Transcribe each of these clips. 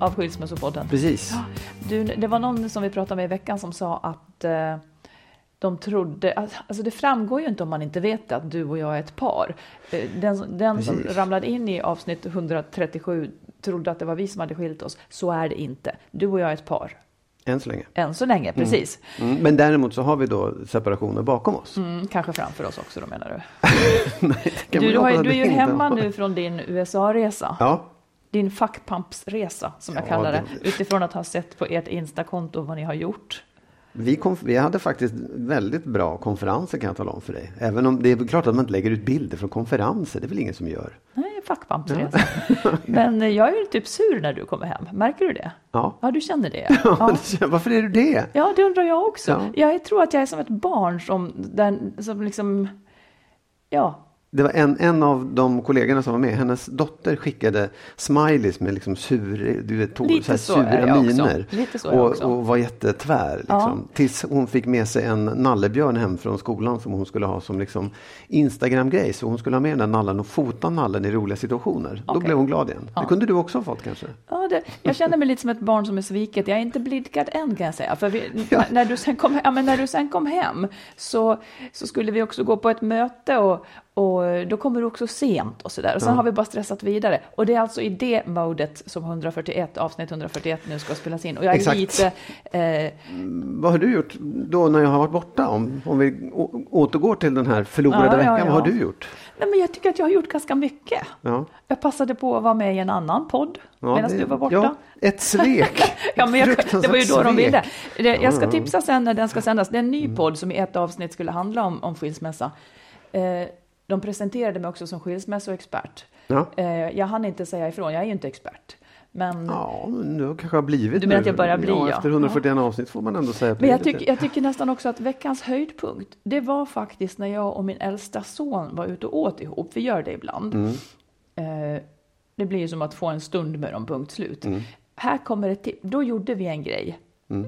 av Skilsmässopodden. precis. Du, det var någon som vi pratade med i veckan som sa att eh, de trodde, alltså det framgår ju inte om man inte vet att du och jag är ett par. Eh, Den, den som ramlade in i avsnitt 137 trodde att det var vi som hade skilt oss. Så är det inte. Du och jag är ett par. Än så länge. Än så länge, precis. Mm. Men däremot så har vi då separationer bakom oss. Mm, kanske framför oss också då menar du. Nej, Du, du, har, du är ju hemma nu från din USA-resa. Ja, Din fackpampsresa som jag Ja, kallar det. det- Utifrån att ha sett på ert Instakonto vad ni har gjort. vi, kom, vi hade faktiskt väldigt bra konferenser kan jag tala om för dig. Även om det är klart att man inte lägger ut bilder från konferenser. Det är väl ingen som gör. Nej, fackpampsresa. Men eh, jag är ju typ sur när du kommer hem. Märker du det? Ja. Ja, du känner det? Ja. Varför är du det? Ja, det undrar jag också. Ja. Jag tror att jag är som ett barn som, den, som liksom... Ja, Det var en, en av de kollegorna som var med. Hennes dotter skickade smileys med liksom sur, du vet, Lite så sura miner. Och, och var jättetvär. Liksom. Tills hon fick med sig en nallebjörn hem från skolan som hon skulle ha som liksom Instagram-grej. Så hon skulle ha med den där nallen och fota nallen i roliga situationer. Då Okej. blev hon glad igen. Det kunde du också ha fått kanske. ja det, jag känner mig lite som ett barn som är sviket. Jag är inte blidkad än kan jag säga. För vi, Ja. när, du sen kom, ja, men när du sen kom hem så, så skulle vi också gå på ett möte och, och då kommer du också sent och sådär. Och sen har vi bara stressat vidare. Och det är alltså i det modet som 141, avsnitt 141 nu ska spelas in. Och jag är Exakt. lite... Eh, Vad har du gjort då när jag har varit borta? Om, om vi återgår till den här förlorade Ja, ja, veckan. ja. Vad har du gjort? nej, men jag tycker att jag har gjort ganska mycket. Ja. Jag passade på att vara med i en annan podd Ja, medan det- du var borta. Ja, ett svek. Ja, men jag, det var ju då de Fruktansvärt ville. svek. Det- Jag ska Ja. tipsa sen när den ska sändas. Det är en ny podd som i ett avsnitt skulle handla om, om skilsmässa. Eh, de presenterade mig också som skilsmässoexpert. Ja. Eh, jag hann inte säga ifrån, jag är ju inte expert. Men, Ja, men nu kanske har blivit Du menar nu. att jag börjar bli, ja. Efter 141 avsnitt får man ändå säga att men jag, tycker, jag tycker nästan också att veckans höjdpunkt, det var faktiskt när jag och min äldsta son var ute och åt ihop. Vi gör det ibland. Mm. Eh, det blir ju som att få en stund med dem, punkt slut. Mm. Här kommer ett tips. Då gjorde vi en grej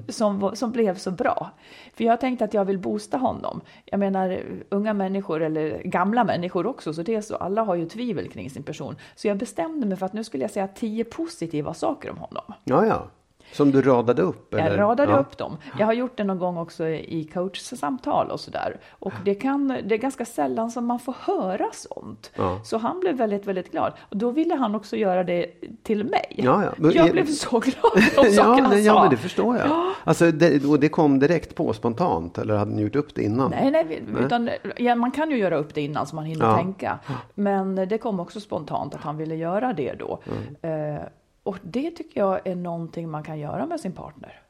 som, var, som blev så bra. För jag tänkte att jag vill boosta honom. Jag menar, unga människor eller gamla människor också, så det är så. Alla har ju tvivel kring sin person. Så jag bestämde mig för att nu skulle jag säga tio positiva saker om honom. Ja, ja. Som du radade upp? Eller? Jag radade ja. upp dem. Jag har gjort det någon gång också i coachsamtal och sådär. Och det, kan, det är ganska sällan som man får höra sånt. Ja. Så han blev väldigt, väldigt glad. Och då ville han också göra det till mig. Ja, ja. Men- Jag blev så glad för de ja, han ja, sa. men det förstår jag. Alltså, det, och det kom direkt på spontant? Eller hade ni gjort upp det innan? Nej, nej, utan ja, man kan ju göra upp det innan så man hinner Ja. tänka. Men det kom också spontant att han ville göra det då. Mm. Eh, och det tycker jag är någonting man kan göra med sin partner.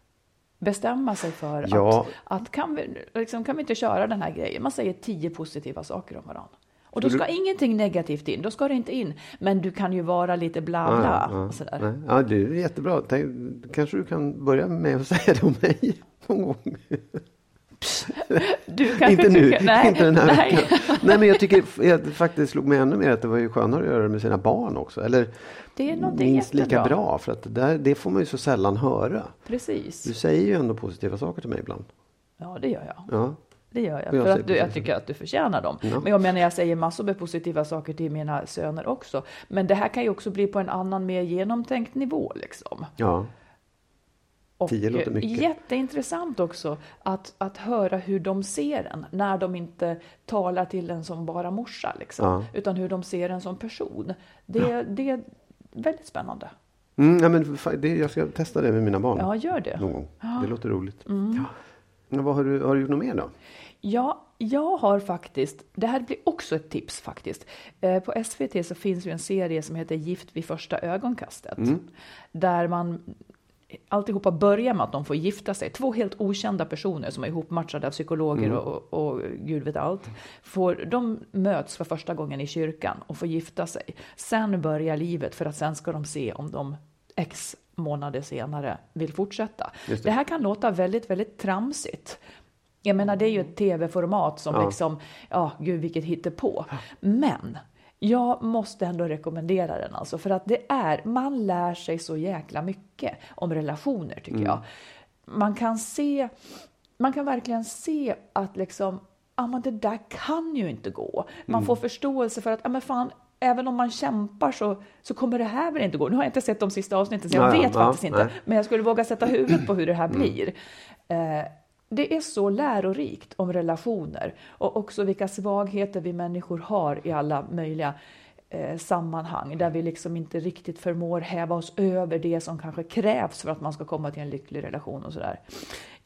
Bestämma sig för Ja. att, att kan, vi, liksom, kan vi inte köra den här grejen? Man säger tio positiva saker om varandra. Och då ska ingenting negativt in, då ska det inte in. Men du kan ju vara lite bla Ja, bla. ja, och sådär. ja, det är jättebra. Tänk, kanske du kan börja med att säga det om mig någon gång. Du kan inte nu, tycka- nej, inte den här nej. veckan. Nej, men jag tycker jag faktiskt slog mig ännu mer att det var ju skönare att göra det med sina barn också. Eller Det är minst lika jättebra. bra. För att det, där, det får man ju så sällan höra. Precis. Du säger ju ändå positiva saker till mig ibland. Ja, det gör jag. Ja. Det gör jag, jag för att du, jag tycker att du förtjänar dem. Ja. Men jag menar, jag säger massor med positiva saker till mina söner också. Men det här kan ju också bli på en annan, mer genomtänkt nivå liksom. ja. Och Tio låter mycket. jätteintressant också att, att höra hur de ser en när de inte talar till en som bara morsa, liksom, Ja. utan hur de ser en som person. Det, det är väldigt spännande. Mm, ja, men det, jag ska testa det med mina barn. Ja, gör det. Någon gång. Det låter roligt. Mm. Ja. Ja, vad har, du, har du gjort något mer då? Ja, jag har faktiskt, det här blir också ett tips faktiskt. Eh, på SVT så finns ju en serie som heter Gift vid första ögonkastet. Där man alltihopa börjar med att de får gifta sig. Två helt okända personer som är ihopmatchade av psykologer och, och gud vet allt. Får, de möts för första gången i kyrkan och får gifta sig. Sen börjar livet för att sen ska de se om de x månader senare vill fortsätta. Det. det. här kan låta väldigt, väldigt tramsigt. Jag menar, det är ju ett tv-format som Ja. liksom, ja, gud vilket hittepå. Men jag måste ändå rekommendera den alltså, för att det är, man lär sig så jäkla mycket om relationer tycker Mm. jag. Man kan se, man kan verkligen se att liksom, ja men det där kan ju inte gå. Man Mm. får förståelse för att, ja men fan, även om man kämpar så, så kommer det här väl inte gå. Nu har jag inte sett de sista avsnitten så jag Ja, ja, vet ja, faktiskt inte. nej. Mm. Men jag skulle våga sätta huvudet på hur det här blir. Eh, det är så lärorikt om relationer och också vilka svagheter vi människor har i alla möjliga eh, sammanhang där vi liksom inte riktigt förmår häva oss över det som kanske krävs för att man ska komma till en lycklig relation och sådär.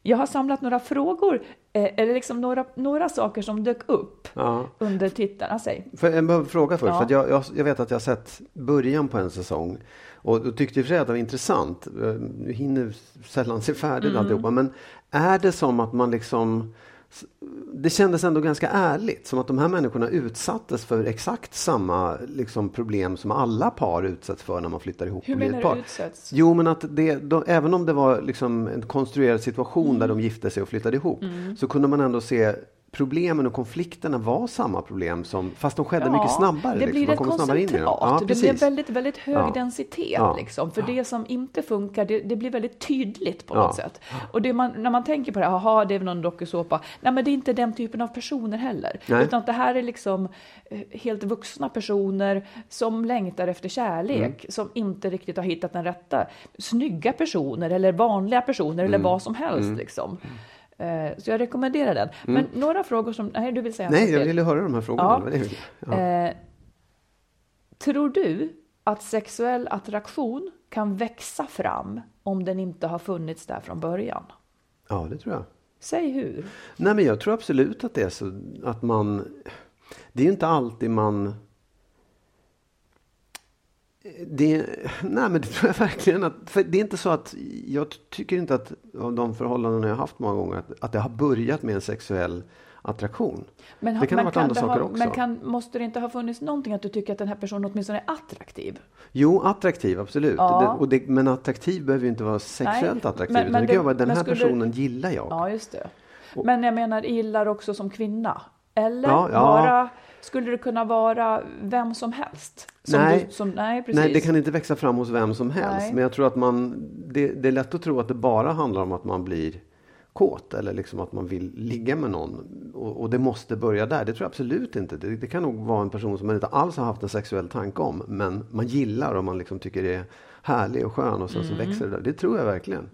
Jag har samlat några frågor, eh, eller liksom några, några saker som dök upp Ja. under tittarna. Säg. Jag bara fråga först? Ja. För att jag, jag, jag vet att jag har sett början på en säsong och, och tyckte för sig att det var intressant. Eh, Nu hinner sällan se färdigt Mm. alltihopa. Men är det som att man liksom det kändes ändå ganska ärligt, som att de här människorna utsattes för exakt samma liksom, problem som alla par utsätts för när man flyttar ihop Hur menar ett par. du utsätts? Jo, men att det, de, även om det var liksom en konstruerad situation Mm. där de gifte sig och flyttade ihop, så kunde man ändå se problemen och konflikterna var samma problem, som, fast de skedde mycket snabbare. Det liksom. blir Man ett koncentrat. Ja, det blir väldigt, väldigt hög Ja. densitet. Ja. Liksom. För det som inte funkar, det, det blir väldigt tydligt på Ja. något sätt. Och man, när man tänker på det, jaha, det är väl någon dokusåpa. Nej, men det är inte den typen av personer heller. Nej. Utan att det här är liksom eh, helt vuxna personer som längtar efter kärlek, Mm. som inte riktigt har hittat den rätta. Snygga personer eller vanliga personer eller Mm. vad som helst. Liksom. Eh, Så jag rekommenderar den. Men några frågor som, nej du vill säga Mm. Nej, jag ville höra de här frågorna. Ja. Ja. Eh, tror du att sexuell attraktion kan växa fram om den inte har funnits där från början? ja, det tror jag. Säg hur. Nej, men jag tror absolut att det är så att man... Det är ju inte alltid man... Det, nej, men det tror jag verkligen. Att, för det är inte så att... Jag tycker inte att av de förhållanden jag har haft många gånger att, att det har börjat med en sexuell attraktion. Men, det kan ha varit andra det saker ha, också. Men kan, måste det inte ha funnits någonting att du tycker att den här personen åtminstone är attraktiv? Jo, attraktiv, absolut. Ja. Det, och det, men attraktiv behöver ju inte vara sexuellt Nej, attraktiv. men- utan men det kan vara den här skulle- personen gillar jag. Ja, just det. Men jag menar, gillar också som kvinna? Eller Ja, ja. bara, skulle det kunna vara vem som helst? Som Nej. Du, som, nej, precis. Nej, det kan inte växa fram hos vem som helst. Nej. Men jag tror att man, det, det är lätt att tro att det bara handlar om att man blir kåt eller liksom att man vill ligga med någon. Och, och det måste börja där. Det tror jag absolut inte. Det, det kan nog vara en person som man inte alls har haft en sexuell tanke om. Men man gillar och man liksom tycker det är härlig och skön och sen så Mm. växer det där. Det tror jag verkligen.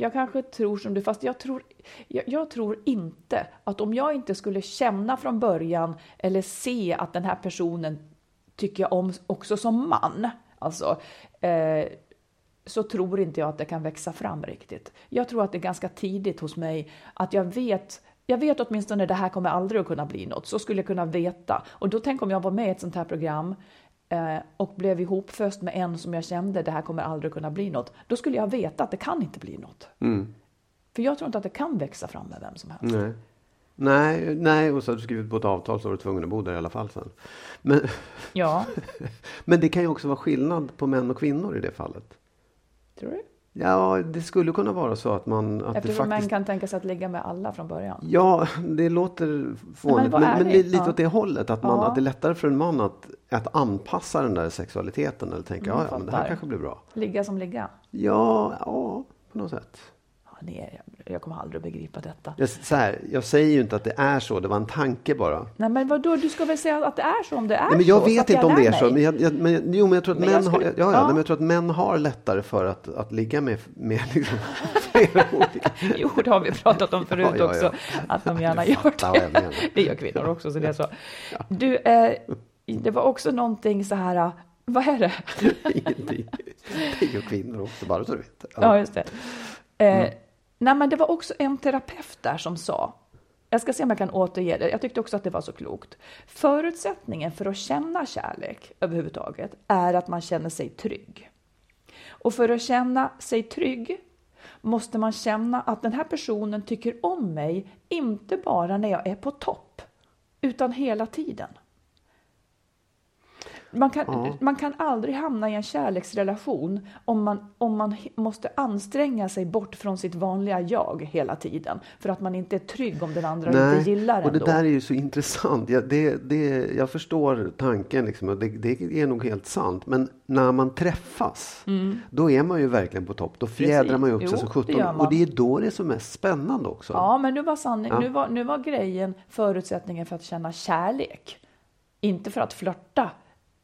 Jag kanske tror som du, fast jag tror, jag, jag tror inte att om jag inte skulle känna från början eller se att den här personen tycker jag om också som man, alltså, eh, så tror inte jag att det kan växa fram riktigt. Jag tror att det är ganska tidigt hos mig att jag vet jag vet åtminstone det här kommer aldrig att kunna bli något. Så skulle jag kunna veta. Och då tänk om jag var med i ett sånt här program eh, och blev ihopföst med en som jag kände det här kommer aldrig kunna bli något. Då skulle jag veta att det kan inte bli något. Mm. För jag tror inte att det kan växa fram med vem som helst. Nej. Nej, nej, och så har du skrivit på ett avtal så var du tvungen att bo där i alla fall sen. Men, Ja, men det kan ju också vara skillnad på män och kvinnor i det fallet. tror du? Ja, det skulle kunna vara så att man... Att det Eftersom faktiskt... män kan tänka sig att ligga med alla från början. Ja, det låter fånigt. Men, men, ärlig. lite Ja. åt det hållet. Att, man, Ja. att det är lättare för en man att, att anpassa den där sexualiteten. Eller tänka, Mm, ja, ja, men det här kanske blir bra. Ligga som ligga. Ja, ja, på något sätt. Är, jag kommer aldrig att begripa detta. Jag, så här, jag säger ju inte att det är så, det var en tanke bara. Nej, men vadå, du ska väl säga att det är så om det är Nej, men jag så, så vet inte om det är så. Men jag, jag, men, jo, men jag tror att, Men män, jag skulle- har, ja, ja, ja. Men jag tror att män har lättare för att, att ligga med, med liksom flera olika... Jo, det har vi pratat om förut Ja, också, att de gärna gör jag det. Det gör kvinnor också, så det är så. Du, eh, det var också någonting så här, eh, vad är det? Ingenting. Det är ju kvinnor också, bara så du vet. Ja, just det. Eh, Nej, men det var också en terapeut där som sa, jag ska se om jag kan återge det, jag tyckte också att det var så klokt. Förutsättningen för att känna kärlek överhuvudtaget är att man känner sig trygg. Och för att känna sig trygg måste man känna att den här personen tycker om mig, inte bara när jag är på topp, utan hela tiden. Man kan, Ja. man kan aldrig hamna i en kärleksrelation om man, om man måste anstränga sig bort från sitt vanliga jag hela tiden. För att man inte är trygg om den andra inte gillar och det ändå. där är ju så intressant. Jag, det, det, jag förstår tanken, liksom, och det, det är nog helt sant. Men när man träffas, då är man ju verkligen på topp. Då fjädrar Precis. man ju upp sig som det sjutton. Och det är då det är som mest spännande också. Ja, men nu var, sanning, Ja. nu, var, nu var grejen förutsättningen för att känna kärlek. Inte för att flörta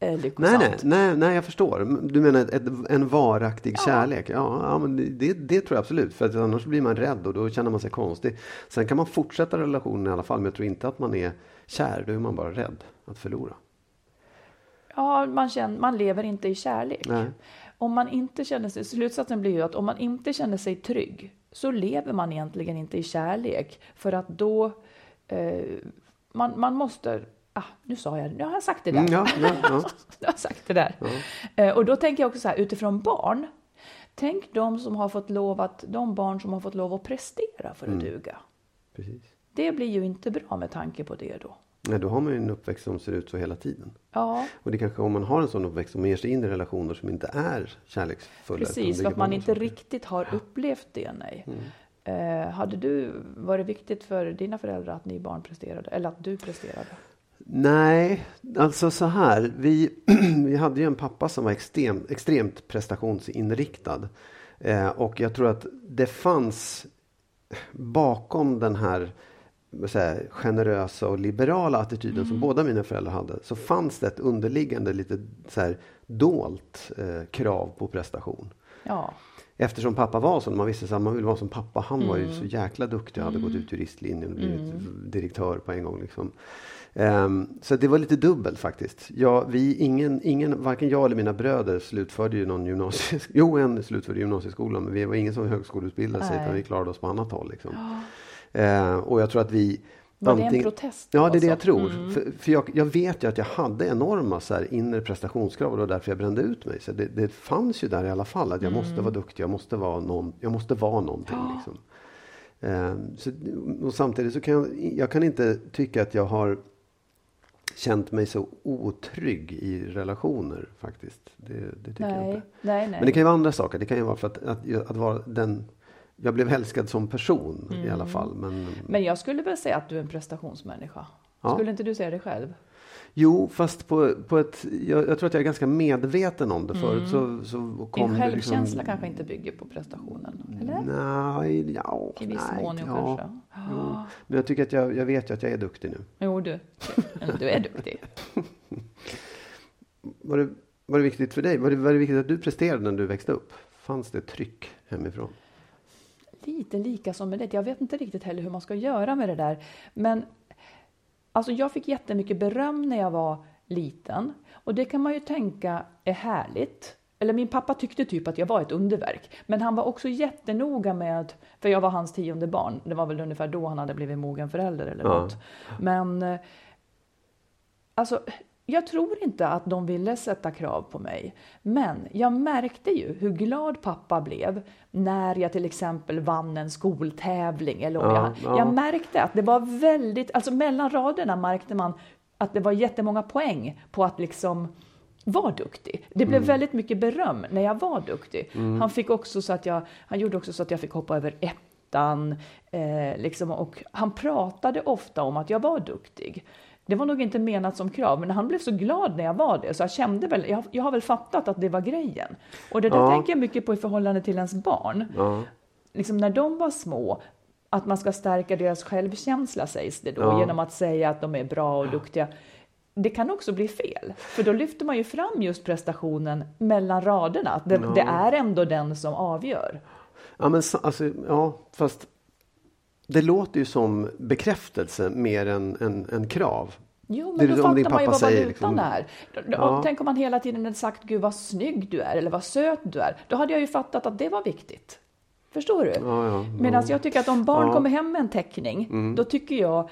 eh, Nej, lyckosamt. nej, nej, nej, jag förstår. Du menar ett, en varaktig kärlek? Ja, ja men det, det tror jag absolut. För att annars blir man rädd och då känner man sig konstig. Sen kan man fortsätta relationen i alla fall, men jag tror inte att man är kär. Då är man bara rädd att förlora. Ja, man, känner, man lever inte i kärlek. Nej. Om man inte känner sig, slutsatsen blir ju att om man inte känner sig trygg så lever man egentligen inte i kärlek. För att då, eh, man, man måste, ah, nu sa jag det, nu har jag sagt det där. Mm, ja, ja, ja. Nu har jag sagt det där. Eh, och då tänker jag också så här, utifrån barn, tänk de som har fått lov att, de barn som har fått lov att prestera för att Mm. duga. Precis. Det blir ju inte bra med tanke på det då. Nej, då har man ju en uppväxt som ser ut så hela tiden. Ja, Och det kanske om man har en sån uppväxt som man ger sig in i relationer som inte är kärleksfulla. Precis, för att man inte riktigt har upplevt det. Nej. Mm. Eh, hade du, var det viktigt för dina föräldrar att ni barn presterade? Eller att du presterade? Nej, alltså så här. Vi, vi hade ju en pappa som var extrem, extremt prestationsinriktad. Eh, och jag tror att det fanns bakom den här jag, generösa och liberala attityden Mm. som båda mina föräldrar hade. Så fanns det ett underliggande lite så här dolt eh, krav på prestation. Ja, Eftersom pappa var så, man visste att man ville vara som pappa. Han var ju Mm. så jäkla duktig och hade gått ut juristlinjen och blivit direktör på en gång. Liksom. Ehm, så det var lite dubbelt faktiskt. Ja, vi, ingen, ingen, varken jag eller mina bröder slutförde ju någon gymnasieskola. Jo, en slutförde gymnasieskolan, men vi var ingen som högskoleutbildade sig, utan vi klarade oss på annat håll. Liksom. Ehm, och jag tror att vi Var det en protest Ja, det är det jag alltså? tror. För, för jag, jag vet ju att jag hade enorma så här, inre prestationskrav och det var därför jag brände ut mig. Så det, det fanns ju där i alla fall att jag måste vara duktig, jag måste vara, någon, jag måste vara någonting. Liksom. Ehm, så, och samtidigt så kan jag, jag kan inte tycka att jag har känt mig så otrygg i relationer faktiskt. Det, det tycker jag nej, inte. nej, nej. Men det kan ju vara andra saker. Det kan ju vara för att, att, att vara den jag blev älskad som person i alla fall. Men, Men jag skulle väl säga att du är en prestationsmänniska. Ja. Skulle inte du säga det själv? Jo, fast på, på ett... Jag, jag tror att jag är ganska medveten om det. Förut så, så kom Din det självkänsla liksom, kanske inte bygger på prestationen? Eller? Nej, ja, I viss nej, mån, ja, kanske. Jo. Men jag tycker att jag, jag vet ju att jag är duktig nu. Jo, du. Du är duktig. Var det, var det viktigt för dig? Var det, var det viktigt att du presterade när du växte upp? Fanns det tryck hemifrån? Lite lika som med det. Jag vet inte riktigt heller hur man ska göra med det där. Men alltså jag fick jättemycket beröm när jag var liten. Och det kan man ju tänka är härligt. Eller min pappa tyckte typ att jag var ett underverk. Men han var också jättenoga med, för jag var hans tionde barn. Det var väl ungefär då han hade blivit mogen förälder eller Ja. något. Men eh, alltså, jag tror inte att de ville sätta krav på mig. Men jag märkte ju hur glad pappa blev när jag till exempel vann en skoltävling. Eller Ja, jag, ja. jag märkte att det var väldigt, alltså mellan raderna märkte man att det var jättemånga poäng på att liksom vara duktig. Det blev väldigt mycket beröm när jag var duktig. Han, fick också så att jag, han gjorde också så att jag fick hoppa över ettan. Eh, liksom, och han pratade ofta om att jag var duktig. Det var nog inte menat som krav, men han blev så glad när jag var det. Så jag kände väl, jag, jag har väl fattat att det var grejen. Och det där Ja. tänker jag mycket på i förhållande till ens barn. Ja. liksom när de var små, att man ska stärka deras självkänsla sägs det då, Ja. genom att säga att de är bra och duktiga. Det kan också bli fel, för då lyfter man ju fram just prestationen mellan raderna. Att det, det är ändå den som avgör. Ja, men alltså, ja, fast det låter ju som bekräftelse mer än, än, än krav. Jo, Det men då som din fattar man ju vad säger, valutan liksom. är. Då- då- Ja. Tänk om man hela tiden hade sagt Gud vad snygg du är eller vad söt du är. Då hade jag ju fattat att det var viktigt. Förstår du? Ja, ja, Medan jag tycker att om barn kommer hem med en teckning, Mm. då tycker jag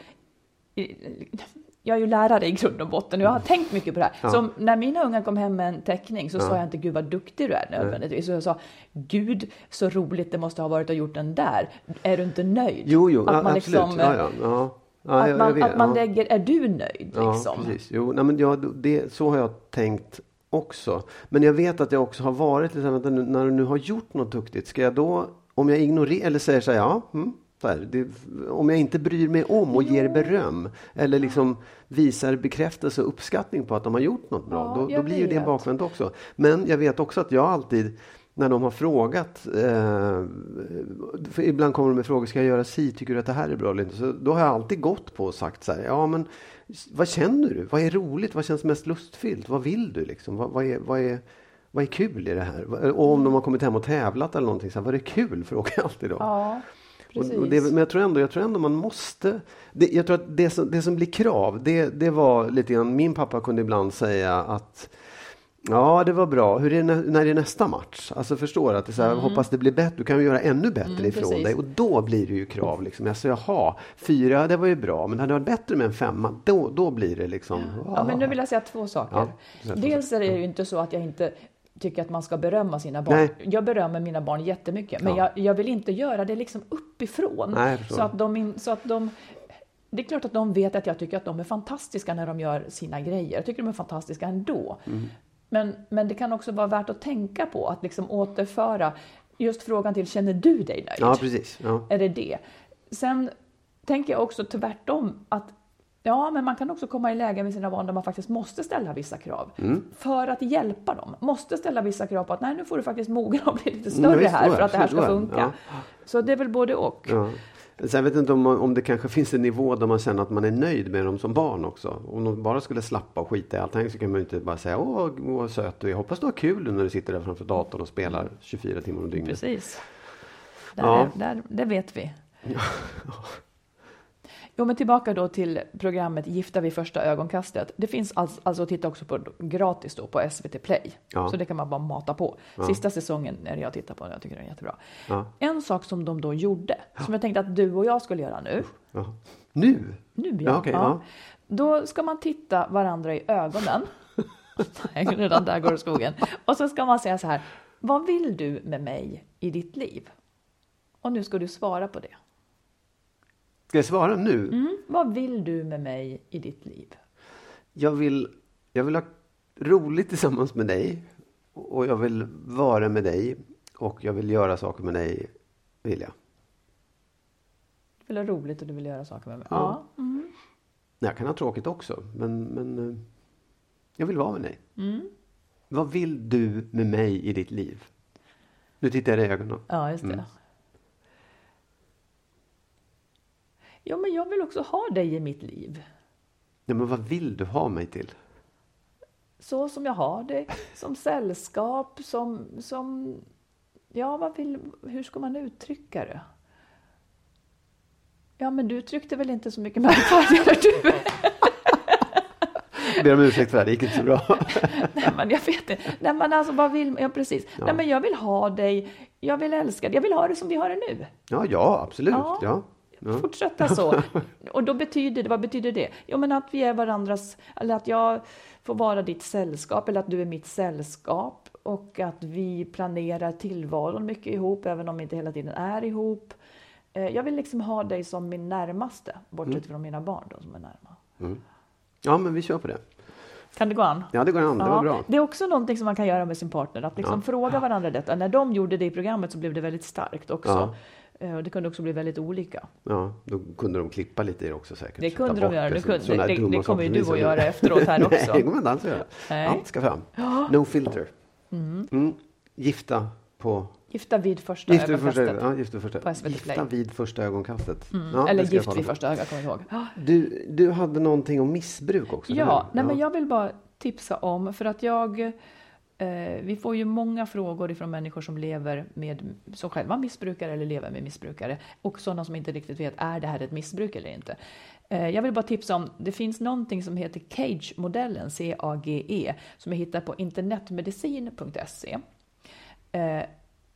jag är ju lärare i grund och botten och jag har tänkt mycket på det här. Så om- när mina ungar kom hem med en teckning så sa jag inte Gud vad duktig du är nödvändigtvis. Så jag sa Gud så roligt det måste ha varit att gjort den där. Är du inte nöjd? Jo, jo, att ja, man absolut. liksom, ja, ja, ja. Ja, att jag- jag man, vet, att man ja. lägger, är du nöjd Ja, liksom? precis. Jo, nej, men jag, det, så har jag tänkt också. Men jag vet att jag också har varit, liksom, vänta när du nu har gjort något duktigt, ska jag då, om jag ignorerar, eller säger så här, ja, mm, så här, det, om jag inte bryr mig om och ger beröm, eller liksom visar bekräftelse och uppskattning på att de har gjort något bra, Ja, då, då blir ju det bakvänt också. Men jag vet också att jag alltid när de har frågat, eh, ibland kommer de med frågor, ska jag göra si, tycker du att det här är bra eller inte? Så då har jag alltid gått på och sagt så här, ja men vad känner du? Vad är roligt? Vad känns mest lustfyllt? Vad vill du liksom? Vad, vad, är, vad, är, vad är kul i det här? Och om de har kommit hem och tävlat eller någonting, så här, vad är kul? Frågar jag alltid då. Ja, precis. Och, det, men jag tror ändå, jag tror ändå man måste. Det, jag tror att det som, det som blir krav, det, det var lite grann, min pappa kunde ibland säga att Ja, det var bra. Hur är det, nä- när är nästa match? Alltså förstår att det så här, hoppas det blir bättre. Du kan ju göra ännu bättre ifrån precis. dig. Och då blir det ju krav. Liksom. Alltså, jaha, fyra, det var ju bra. Men hade det varit bättre med en femma, då, då blir det liksom... Ja, men nu vill jag säga två saker. Ja, Dels är det ju inte så att jag inte tycker att man ska berömma sina barn. Nej. Jag berömmer mina barn jättemycket, men Ja. jag, jag vill inte göra det liksom uppifrån. Nej, så, att de så att de... Det är klart att de vet att jag tycker att de är fantastiska när de gör sina grejer. Jag tycker de är fantastiska ändå. Mm. Men, men det kan också vara värt att tänka på att liksom återföra just frågan till, känner du dig nöjd? Ja, precis. Ja. är det det. Sen tänker jag också tvärtom att ja, men man kan också komma i lägen med sina barn där man faktiskt måste ställa vissa krav Mm. för att hjälpa dem. Måste ställa vissa krav på att nej, nu får du faktiskt mogna och bli lite Mm, större här för att det här ska funka. Ja. Så det är väl både och. Ja. Sen vet jag inte om, om det kanske finns en nivå där man känner att man är nöjd med dem som barn också. Om de bara skulle slappa och skita i allting så kan man ju inte bara säga åh vad söt du är. Hoppas du har kul när du sitter där framför datorn och spelar 24 timmar om dygnet. Precis. Där, Ja. är, där, det vet vi. Jo, men tillbaka då till programmet Gifta vid första ögonkastet. Det finns alltså, alltså att titta också på gratis då på SVT Play. Ja. Så det kan man bara mata på. Sista säsongen är det jag tittar på, jag tycker den är jättebra. Ja. En sak som de då gjorde, som jag tänkte att du och jag skulle göra nu. Ja. Nu? Nu ja. Ja, ja. Då ska man titta varandra i ögonen. Nej, redan där går det skogen. Och så ska man säga så här, vad vill du med mig i ditt liv? Och nu ska du svara på det. Ska jag svara nu? Mm. Vad vill du med mig i ditt liv? Jag, vill, jag vill ha roligt tillsammans med dig. Och jag vill vara med dig. Och jag vill göra saker med dig. Vill jag. Du vill ha roligt och du vill göra saker med mig. Ja. Ja. Mm. Jag kan ha tråkigt också. Men, men eh, jag vill vara med dig. Mm. Vad vill du med mig i ditt liv? Nu tittar jag i ögonen. Ja, just det. Ja, men jag vill också ha dig i mitt liv. Ja, men vad vill du ha mig till? Så som jag har det, som sällskap, som... som ja, vad vill, hur ska man uttrycka det? Ja, men du uttryckte väl inte så mycket märkvärdigare du? Jag ber om ursäkt för det här, det gick inte så bra. Nej, men jag vet inte. Nej, men alltså, vad vill Ja, precis. Nej, men jag vill ha dig. Jag vill älska dig. Jag vill ha det som vi har det nu. Ja, ja absolut. Ja. Ja. Ja. Fortsätta så. Och då betyder det, vad betyder det? Jo, men att vi är varandras, eller att jag får vara ditt sällskap, eller att du är mitt sällskap. Och att vi planerar tillvaron mycket ihop, även om vi inte hela tiden är ihop. Eh, Jag vill liksom ha dig som min närmaste, bortsett Mm. från mina barn då, som är närma. ja, men vi kör på det. Kan det gå an? Ja, det går an. Det var bra. Det är också någonting som man kan göra med sin partner, att liksom Ja. fråga varandra detta. När de gjorde det i programmet så blev det väldigt starkt också. Ja. Eh, och Det kunde också bli väldigt olika. Ja, då kunde de klippa lite i det också säkert. Det kunde de göra. Det kunde- det- det dumma kommer ju du att göra efteråt här också. Nej, det kommer inte alls att göra. Nej. Allt ska fram. No filter. Mm. Gifta på Gifta vid första Gift vid första, ögonkastet. ja, gift vid första, På SVT Play. gifta vid första ögonkastet. Mm. Ja, Eller det Gift vid första ögat, kommer jag ihåg. Du, du hade någonting om missbruk också? Ja, nej, men jag vill bara tipsa om, för att jag... Eh, vi får ju många frågor ifrån människor som lever med, som själva missbrukare eller lever med missbrukare. Och sådana som inte riktigt vet, är det här ett missbruk eller inte? Eh, jag vill bara tipsa om, det finns någonting som heter CAGE-modellen, C-A-G-E, som jag hittar på internetmedicin.se. Eh,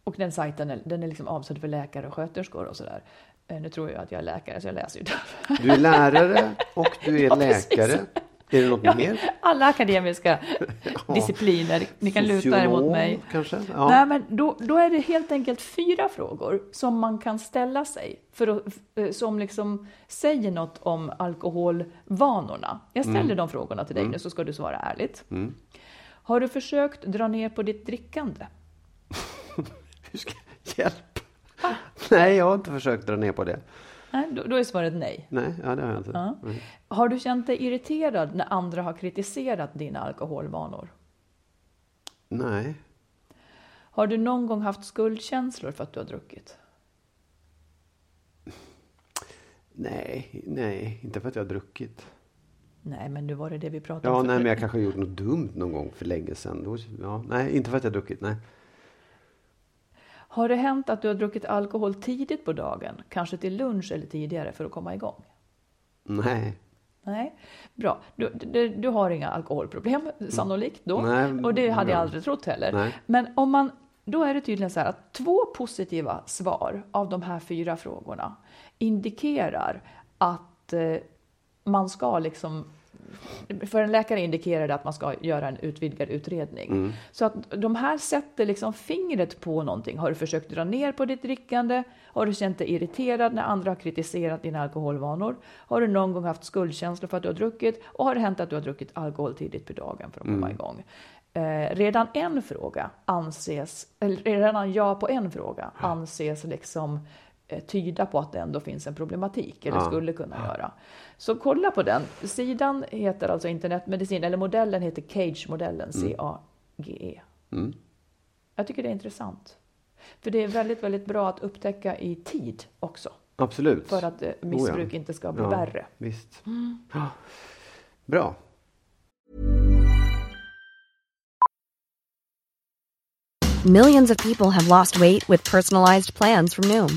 och den sajten är, den är liksom avsedd för läkare och sköterskor och sådär. Nu tror jag att jag är läkare, så jag läser ju där. Du är lärare och du är Ja, precis. Är det något Ja, mer? alla akademiska discipliner, ni kan luta er mot Sociolog, mig. kanske? Ja. Nej, men då, då är det helt enkelt fyra frågor som man kan ställa sig för att, eh, som liksom säger något om alkoholvanorna. Jag ställer Mm. de frågorna till dig nu så ska du svara ärligt. Har du försökt dra ner på ditt drickande? Hjälp! Nej, jag har inte försökt dra ner på det. Nej, då, då är svaret nej. Nej, ja, det har jag inte. Ja. Har du känt dig irriterad när andra har kritiserat dina alkoholvanor? Nej. Har du någon gång haft skuldkänslor för att du har druckit? Nej, nej, inte för att jag har druckit. Nej, men nu var det det vi pratade Ja, om. nej, men jag kanske har gjort något dumt någon gång för länge sedan. Då, ja, nej, inte för att jag har druckit, nej. Har det hänt att du har druckit alkohol tidigt på dagen, kanske till lunch eller tidigare för att komma igång? Nej. Nej, bra. Du, du, du har inga alkoholproblem sannolikt då. Nej, och det hade jag ja. aldrig trott heller. Nej. Men om man, då är det tydligen så här att två positiva svar av de här fyra frågorna indikerar att eh, man ska liksom för en läkare indikerar det att man ska göra en utvidgad utredning. Mm. Så att de här sätter liksom fingret på någonting. Har du försökt dra ner på ditt drickande? Har du känt dig irriterad när andra har kritiserat dina alkoholvanor? Har du någon gång haft skuldkänslor för att du har druckit? Och har det hänt att du har druckit alkohol tidigt på dagen för att komma igång? Eh, redan en fråga anses, eller redan ja på en fråga anses liksom tyda på att det ändå finns en problematik, eller Ja. skulle kunna göra. Så kolla på den. Sidan heter alltså internetmedicin, eller modellen heter CAGE-modellen, C-A-G-E. Mm. Jag tycker det är intressant. För det är väldigt, väldigt bra att upptäcka i tid också. Absolut. För att eh, missbruk inte ska bli ja, värre. Visst. Ja. Bra. Millions of people have lost weight with personalized plans from Noom,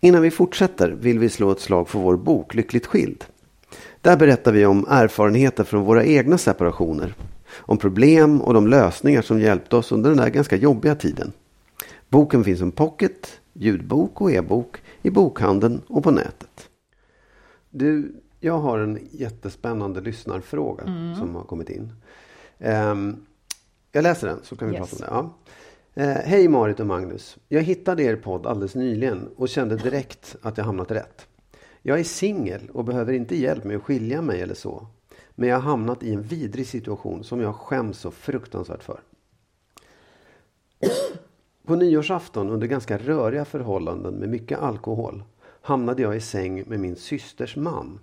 Innan vi fortsätter vill vi slå ett slag för vår bok Lyckligt skild. Där berättar vi om erfarenheter från våra egna separationer. Om problem och de lösningar som hjälpte oss under den där ganska jobbiga tiden. Boken finns som pocket, ljudbok och e-bok i bokhandeln och på nätet. Du, jag har en jättespännande lyssnarfråga som har kommit in. Ehm, jag läser den så kan vi Yes. prata om det. Ja. Eh, Hej Marit och Magnus. Jag hittade er podd alldeles nyligen och kände direkt att jag hamnat rätt. Jag är singel och behöver inte hjälp med att skilja mig eller så. Men jag har hamnat i en vidrig situation som jag skäms så fruktansvärt för. På nyårsafton under ganska röriga förhållanden med mycket alkohol hamnade jag i säng med min systers man.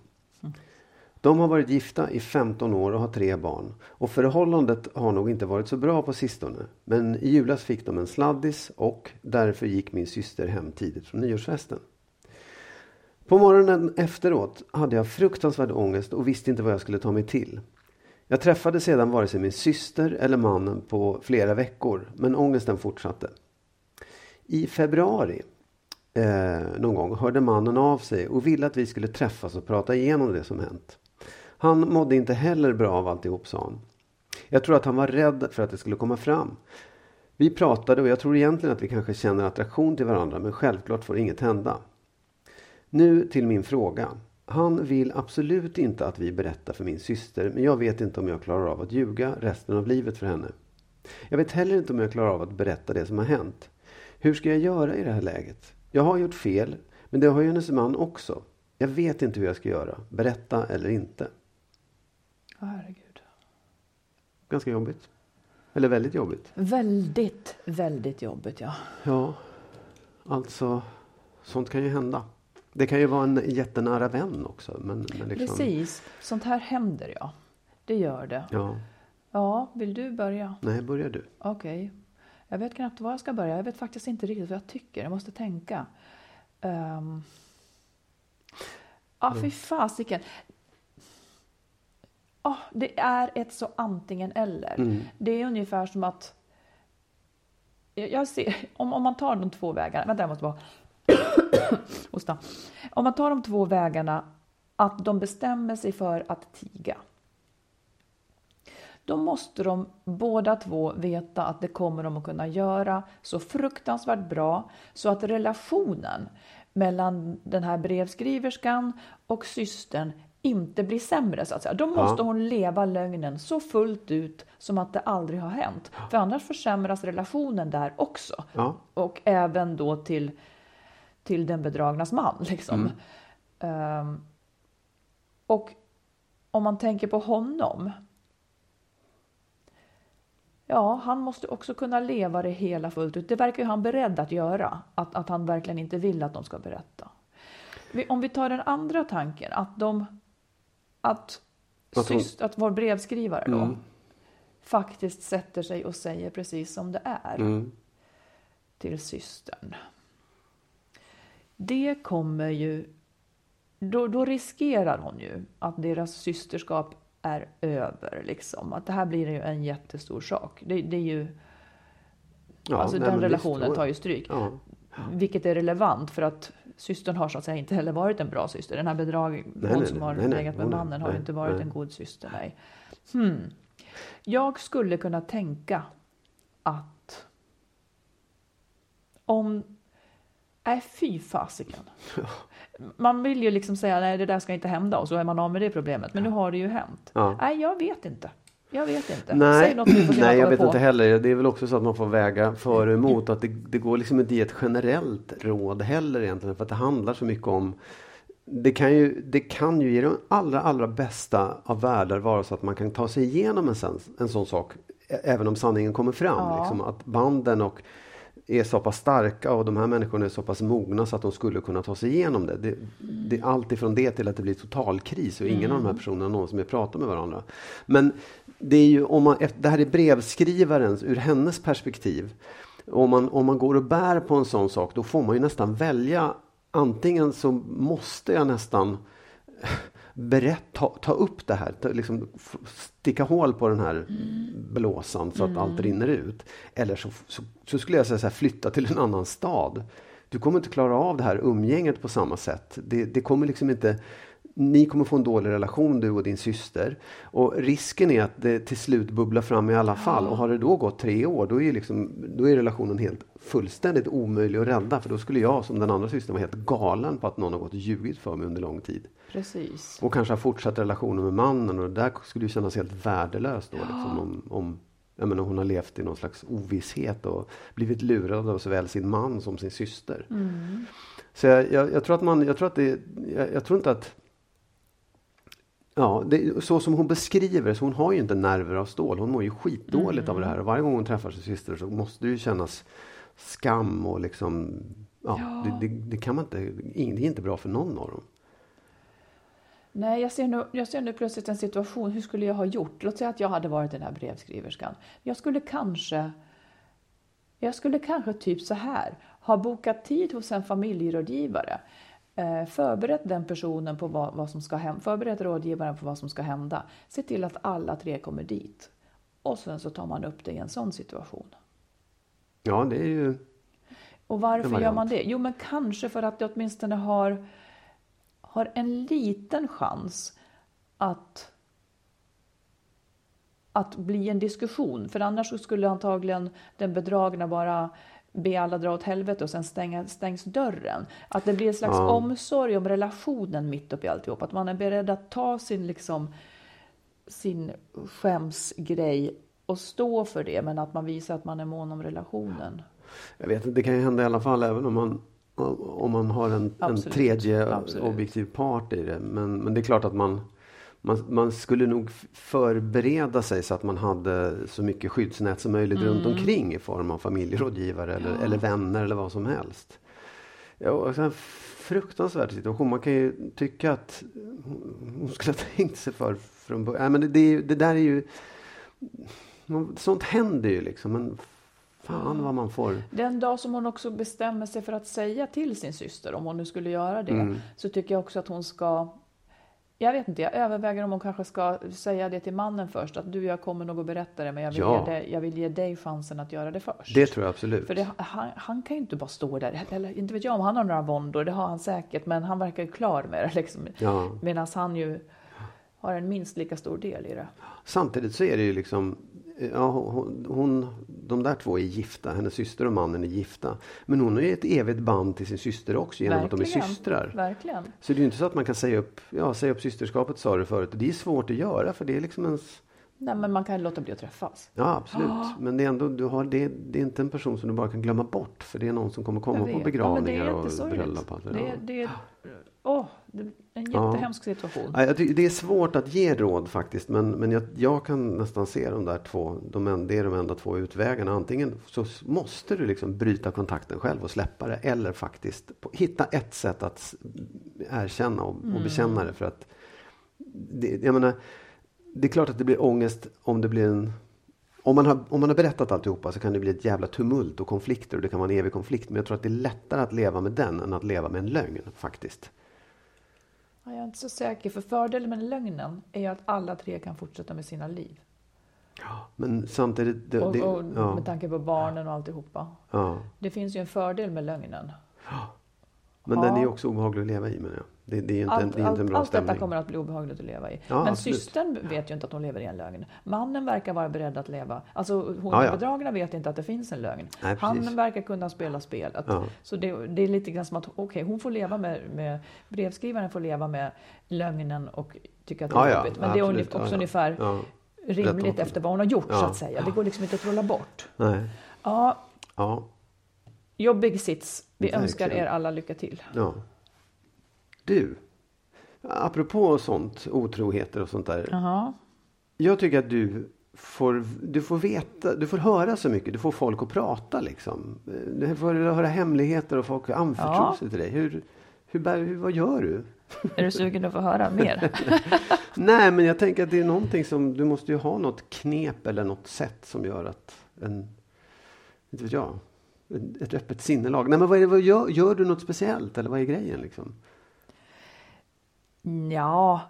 De har varit gifta i 15 år och har tre barn. Och förhållandet har nog inte varit så bra på sistone. Men i julas fick de en sladdis och därför gick min syster hem tidigt från nyårsfesten. På morgonen efteråt hade jag fruktansvärd ångest och visste inte vad jag skulle ta mig till. Jag träffade sedan vare sig min syster eller mannen på flera veckor, men ångesten fortsatte. I februari eh, någon gång hörde mannen av sig och ville att vi skulle träffas och prata igenom det som hänt. Han mådde inte heller bra av alltihop, sa han. Jag tror att han var rädd för att det skulle komma fram. Vi pratade och jag tror egentligen att vi kanske känner attraktion till varandra men självklart får inget hända. Nu till min fråga. Han vill absolut inte att vi berättar för min syster men jag vet inte om jag klarar av att ljuga resten av livet för henne. Jag vet heller inte om jag klarar av att berätta det som har hänt. Hur ska jag göra i det här läget? Jag har gjort fel, men det har ju hennes man också. Jag vet inte hur jag ska göra. Berätta eller inte. Åh, herregud. Ganska jobbigt. Eller väldigt jobbigt. Väldigt, väldigt jobbigt ja. Ja, alltså sånt kan ju hända. Det kan ju vara en jättenära vän också. Men, men liksom, Precis, sånt här händer ja. Det gör det. Ja. Ja, vill du börja? Nej, börjar du. Okej. Jag vet knappt var jag ska börja. Jag vet faktiskt inte riktigt vad jag tycker. Jag måste tänka. Um... Ja, fy fasiken. Oh, det är ett så antingen eller. Mm. Det är ungefär som att... Jag ser, om, om man tar de två vägarna... Vänta, jag måste bara... Hosta. Om man tar de två vägarna att de bestämmer sig för att tiga. Då måste de båda två veta att det kommer de att kunna göra så fruktansvärt bra så att relationen mellan den här brevskriverskan och systern inte blir sämre så att säga. Då måste Ja. hon leva lögnen så fullt ut som att det aldrig har hänt. För annars försämras relationen där också. Ja. Och även då till, till den bedragnas man. Liksom. Ehm, och om man tänker på honom. Ja, han måste också kunna leva det hela fullt ut. Det verkar ju han beredd att göra. Att, att han verkligen inte vill att de ska berätta. Om vi tar den andra tanken, att de... Att, syst, att vår brevskrivare då Mm. faktiskt sätter sig och säger precis som det är Mm. till systern. Det kommer ju... Då, då riskerar hon ju att deras systerskap är över. Liksom. Att det här blir ju en jättestor sak. Det, det är ju... Ja, alltså nej, den relationen tar ju stryk. Ja. Vilket är relevant för att systern har så att säga inte heller varit en bra syster. Den här bedrag, Nej, hon nej, som har nej, legat med mannen har nej, inte varit nej. en god syster. Nej. Hmm. Jag skulle kunna tänka att om... Nej, fy fasiken. Man vill ju liksom säga nej, det där ska inte hända och så är man av med det problemet. Men nu har det ju hänt. Ja. Nej, jag vet inte. Jag vet inte. Nej, nej jag vet på. inte heller. Det är väl också så att man får väga för och emot. Att det, det går liksom inte ge ett generellt råd heller egentligen. För att det handlar så mycket om det kan, ju, det kan ju i de allra, allra bästa av världar vara så att man kan ta sig igenom en, sån- en sån sak. Även om sanningen kommer fram. Ja. Liksom, att banden och är så pass starka och de här människorna är så pass mogna så att de skulle kunna ta sig igenom det. Det, det är allt ifrån det till att det blir totalkris och ingen av de här personerna någonsin mer pratar med varandra. Men det är ju om man, det här är brevskrivarens, ur hennes perspektiv. Om man, om man går och bär på en sån sak då får man ju nästan välja Antingen så måste jag nästan berätt, ta, ta upp det här, ta, liksom, sticka hål på den här blåsan så att allt rinner ut. Eller så, så, så skulle jag säga här, flytta till en annan stad. Du kommer inte klara av det här umgänget på samma sätt. Det, det kommer liksom inte ni kommer få en dålig relation du och din syster. Och risken är att det till slut bubblar fram i alla fall. Och har det då gått tre år då är, liksom, då är relationen helt fullständigt omöjlig att rädda. För då skulle jag som den andra systern vara helt galen på att någon har gått och ljugit för mig under lång tid. Precis. Och kanske ha fortsatt relationen med mannen och det där skulle ju kännas helt värdelöst då. Liksom, om, om jag menar, hon har levt i någon slags ovisshet och blivit lurad av såväl sin man som sin syster. Så jag, jag, jag tror att man, jag tror att det, jag, jag tror inte att Ja, det, så som hon beskriver så hon har ju inte nerver av stål. Hon mår ju skitdåligt av det här. Och varje gång hon träffar sin syster så måste det ju kännas skam och liksom, ja, Ja. Det, det, det kan man inte, det är inte bra för någon av dem. Nej, jag ser, nu, jag ser nu plötsligt en situation. Hur skulle jag ha gjort? Låt säga att jag hade varit den här brevskriverskan. Jag skulle kanske, jag skulle kanske typ så här, ha bokat tid hos en familjerådgivare. Eh, förberett den personen på vad, vad som ska hända, förberett rådgivaren på vad som ska hända. Se till att alla tre kommer dit. Och sen så tar man upp det i en sån situation. Ja, det är ju, Och varför gör man det? Jo, men kanske för att det åtminstone har, har en liten chans att, att bli en diskussion. För annars skulle antagligen den bedragna bara be alla dra åt helvete och sen stänga, stängs dörren. Att det blir en slags Ja. omsorg om relationen mitt upp i alltihop. Att man är beredd att ta sin, liksom, sin skämsgrej och stå för det. Men att man visar att man är mån om relationen. jag vet inte, det kan ju hända i alla fall även om man, om man har en, en tredje absolut. objektiv part i det. Men, men det är klart att man, man, man skulle nog förbereda sig så att man hade så mycket skyddsnät som möjligt runt Mm. omkring i form av familjerådgivare eller, eller vänner eller vad som helst. Ja, och sen fruktansvärd situation. Man kan ju tycka att hon skulle ha tänkt sig för från början. Men det, det, det där är ju... Sånt händer ju liksom. Men fan vad man får... Den dag som hon också bestämmer sig för att säga till sin syster, om hon nu skulle göra det, så tycker jag också att hon ska jag vet inte, jag överväger om hon kanske ska säga det till mannen först. Att du, jag kommer nog att berätta det, men jag vill, Ja. ge, dig, jag vill ge dig chansen att göra det först. Det tror jag absolut. För det, han, han kan ju inte bara stå där, eller inte vet jag om han har några våndor, det har han säkert, men han verkar ju klar med det. Liksom. Ja. Medan han ju har en minst lika stor del i det. Samtidigt så är det ju liksom, ja, hon, hon, de där två är gifta, hennes syster och mannen är gifta. Men hon har ju ett evigt band till sin syster också genom att de är Verkligen. systrar. Verkligen. Så det är ju inte så att man kan säga upp, ja, säga upp systerskapet sa du förut. Det är svårt att göra för det är liksom ens, Nej, men man kan låta bli att träffas. ja absolut. Men det är ändå, du har, det, det är inte en person som du bara kan glömma bort. För det är någon som kommer komma på begravningar ja, och bröllop. det Det, det, en Ja. jättehemsk situation. Ja, jag tycker det är svårt att ge råd faktiskt. Men, men jag, jag kan nästan se de där två. De, en- det är de enda två utvägarna. Antingen så måste du liksom bryta kontakten själv och släppa det. Eller faktiskt på, hitta ett sätt att erkänna och, och bekänna det. För att det, jag menar, det är klart att det blir ångest om det blir en om man, har, om man har berättat alltihopa så kan det bli ett jävla tumult och konflikter och det kan vara en evig konflikt. Men jag tror att det är lättare att leva med den än att leva med en lögn faktiskt. Ja, Jag är inte så säker, för fördelen med lögnen är ju att alla tre kan fortsätta med sina liv. Men samtidigt... Det, Och, det, och ja, med tanke på barnen och alltihopa. ja. Det finns ju en fördel med lögnen. Men Ja. den är också obehaglig att leva i menar jag. Det, det är inte, en, Allt, det är inte allt, en bra allt detta stämning. kommer att bli obehagligt att leva i. Ja, Men absolut. systern vet ju inte att hon lever i en lögn. Mannen verkar vara beredd att leva. Alltså hon Ja, ja. bedragna vet inte att det finns en lögn. Nej. Han verkar kunna spela spelet. Ja. Så det, det är lite grann som att okej, hon får leva med, med brevskrivaren får leva med lögnen och tycka att det är jobbigt. Men det är absolut. också Ja, ja. ungefär rimligt efter vad hon har gjort så att säga. Det går liksom inte att trolla bort. Nej. Ja. Jobbig sits. Vi Verkligen. önskar er alla lycka till. ja. Du. Apropå sånt, otroheter och sånt där. Jaha. Jag tycker att du får, du får veta, du får höra så mycket. Du får folk att prata liksom. Du får höra hemligheter och folk anförtror Ja. sig till dig. Hur, hur, hur, vad gör du? Är du sugen att få höra mer? Nej, men jag tänker att det är någonting som, du måste ju ha något knep eller något sätt som gör att en, inte vet jag, ett öppet sinnelag. Nej, men vad är det, vad gör, gör du något speciellt eller vad är grejen liksom? Ja,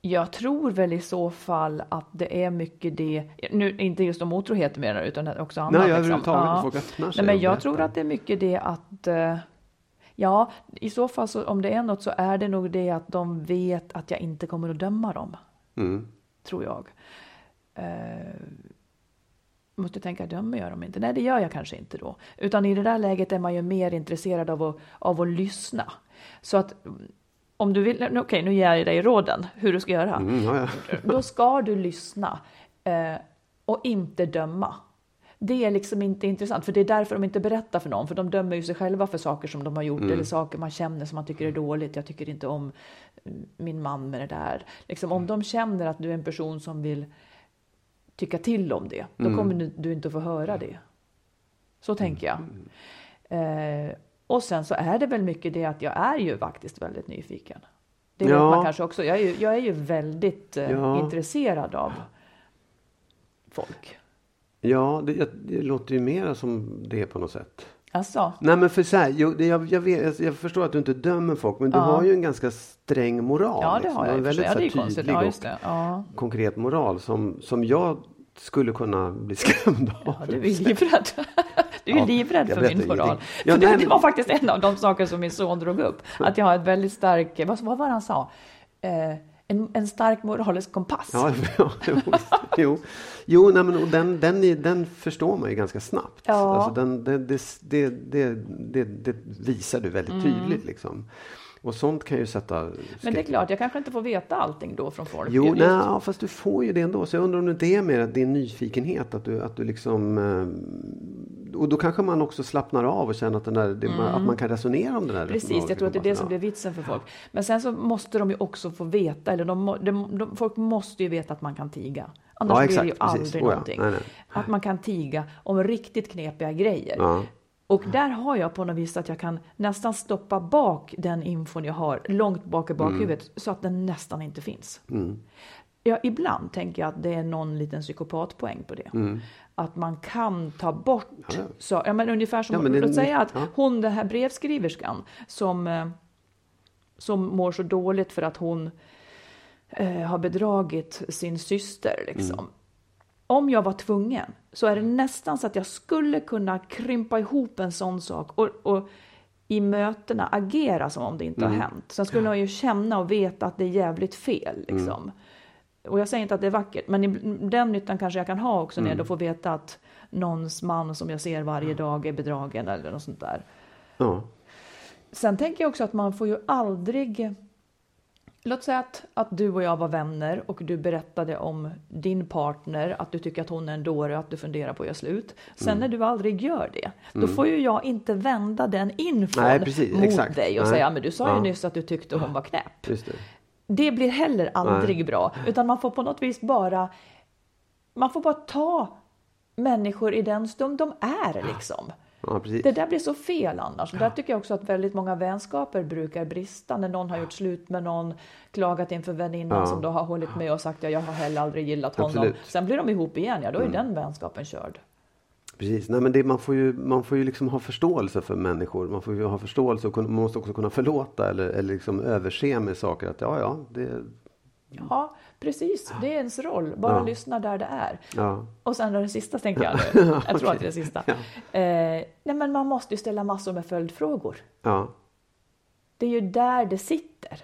jag tror väl i så fall att det är mycket det, nu inte just om otrohet menar utan också annat. Nej, liksom. överhuvudtaget, folk öppnar sig Nej, men jag berättar. tror att det är mycket det att, eh, ja, i så fall så om det är något så är det nog det att de vet att jag inte kommer att döma dem, Mm. tror jag. Eh, måste tänka, dömer jag dem inte? Nej, det gör jag kanske inte då. Utan i det där läget är man ju mer intresserad av att, av att lyssna. Så att mm, om du vill, okej nu ger jag dig råden hur du ska göra. Mm, ja, ja. Då ska du lyssna eh, och inte döma. Det är liksom inte intressant, för det är därför de inte berättar för någon, för de dömer ju sig själva för saker som de har gjort eller saker man känner som man tycker är dåligt. Jag tycker inte om mm, min man med det där. Liksom, om de känner att du är en person som vill tycka till om det, då kommer du, du inte att få höra det. Så tänker jag. Eh, och sen så är det väl mycket det att jag är ju faktiskt väldigt nyfiken. Det vet Ja. man kanske också. Jag är ju, jag är ju väldigt eh, Ja. intresserad av folk. Ja, det, det låter ju mera som det på något sätt. Alltså, Nej men för så här, jo, jag, jag, vet, jag förstår att du inte dömer folk men du Ja. har ju en ganska sträng moral. ja det liksom. har jag en och väldigt Ja, det är tydlig Ja, och just det. Ja. konkret moral som, som jag skulle kunna bli skrämd av. Ja, du är livrädd. Du är Ja, rädd jag för min moral. Ja, för det, det var faktiskt en av de saker som min son drog upp. Att jag har ett väldigt stark, vad, vad var det han sa? Eh, en, en stark moralisk kompass. Ja, ja jo, jo. nej, men och den, den, den förstår man ju ganska snabbt. Ja. Alltså den, det, det, det, det, visar du väldigt tydligt. Liksom. Och sånt kan ju sätta Men det är klart, jag kanske inte får veta allting då från folk. Jo, nej, ja, fast du får ju det ändå. Så jag undrar om det inte är mer att din nyfikenhet. Att du, att du liksom... Eh, och då kanske man också slappnar av och känner att, den där, det, att man kan resonera om det där. Mm. Precis, jag tror att det är det som blir vitsen för folk. Men sen så måste de ju också få veta, eller de, de, de, folk måste ju veta att man kan tiga. Annars Ja, blir det ju exakt, precis. aldrig Oh ja, någonting. nej, nej. Att man kan tiga om riktigt knepiga grejer. Ja. Och där har jag på något vis att jag kan nästan stoppa bak den infon jag har långt bak i bakhuvudet så att den nästan inte finns. Mm. Ja, ibland tänker jag att det är någon liten psykopatpoäng på det. Att man kan ta bort, Mm. Ja. Så, ja, men ungefär som, Ja, men det låt säga att ja. hon, den här brevskriverskan som, eh, som mår så dåligt för att hon eh, har bedragit sin syster. Liksom. Mm. Om jag var tvungen så är det nästan så att jag skulle kunna krympa ihop en sån sak och, och i mötena agera som om det inte Mm. har hänt. Sen skulle jag ju känna och veta att det är jävligt fel. Liksom. Mm. Och jag säger inte att det är vackert, men den nyttan kanske jag kan ha också när jag Mm. får veta att någons man som jag ser varje dag är bedragen eller något sånt där. Sen tänker jag också att man får ju aldrig... Låt säga att, att du och jag var vänner och du berättade om din partner, att du tycker att hon är en dåre och att du funderar på att göra slut. Sen Mm. när du aldrig gör det, då får ju jag inte vända den infon Nej, precis, mot exakt. dig och Nej. säga men du sa ju Ja. nyss att du tyckte hon var knäpp. Det. Det blir heller aldrig Nej. bra, utan man får på något vis bara... Man får bara ta människor i den stund de är liksom. Ja. Det där blir så fel annars. Och där tycker jag också att väldigt många vänskaper brukar brista. När någon har gjort slut med någon, klagat inför väninnan Ja. som då har hållit med och sagt ja, jag har heller aldrig gillat honom. Absolut. Mm. Sen blir de ihop igen, ja då är den vänskapen körd. Precis. Nej, men det, man får ju, man får ju liksom ha förståelse för människor. Man får ju ha förståelse och man måste också kunna förlåta eller, eller liksom överse med saker. Att ja, ja, det, Ja, precis. Det är ens roll. Bara Ja. lyssna där det är. ja. Och sen är det sista tänkte jag nu. Jag tror att det är det sista. Ja. Eh, nej men man måste ju ställa massor med följdfrågor. ja. Det är ju där det sitter.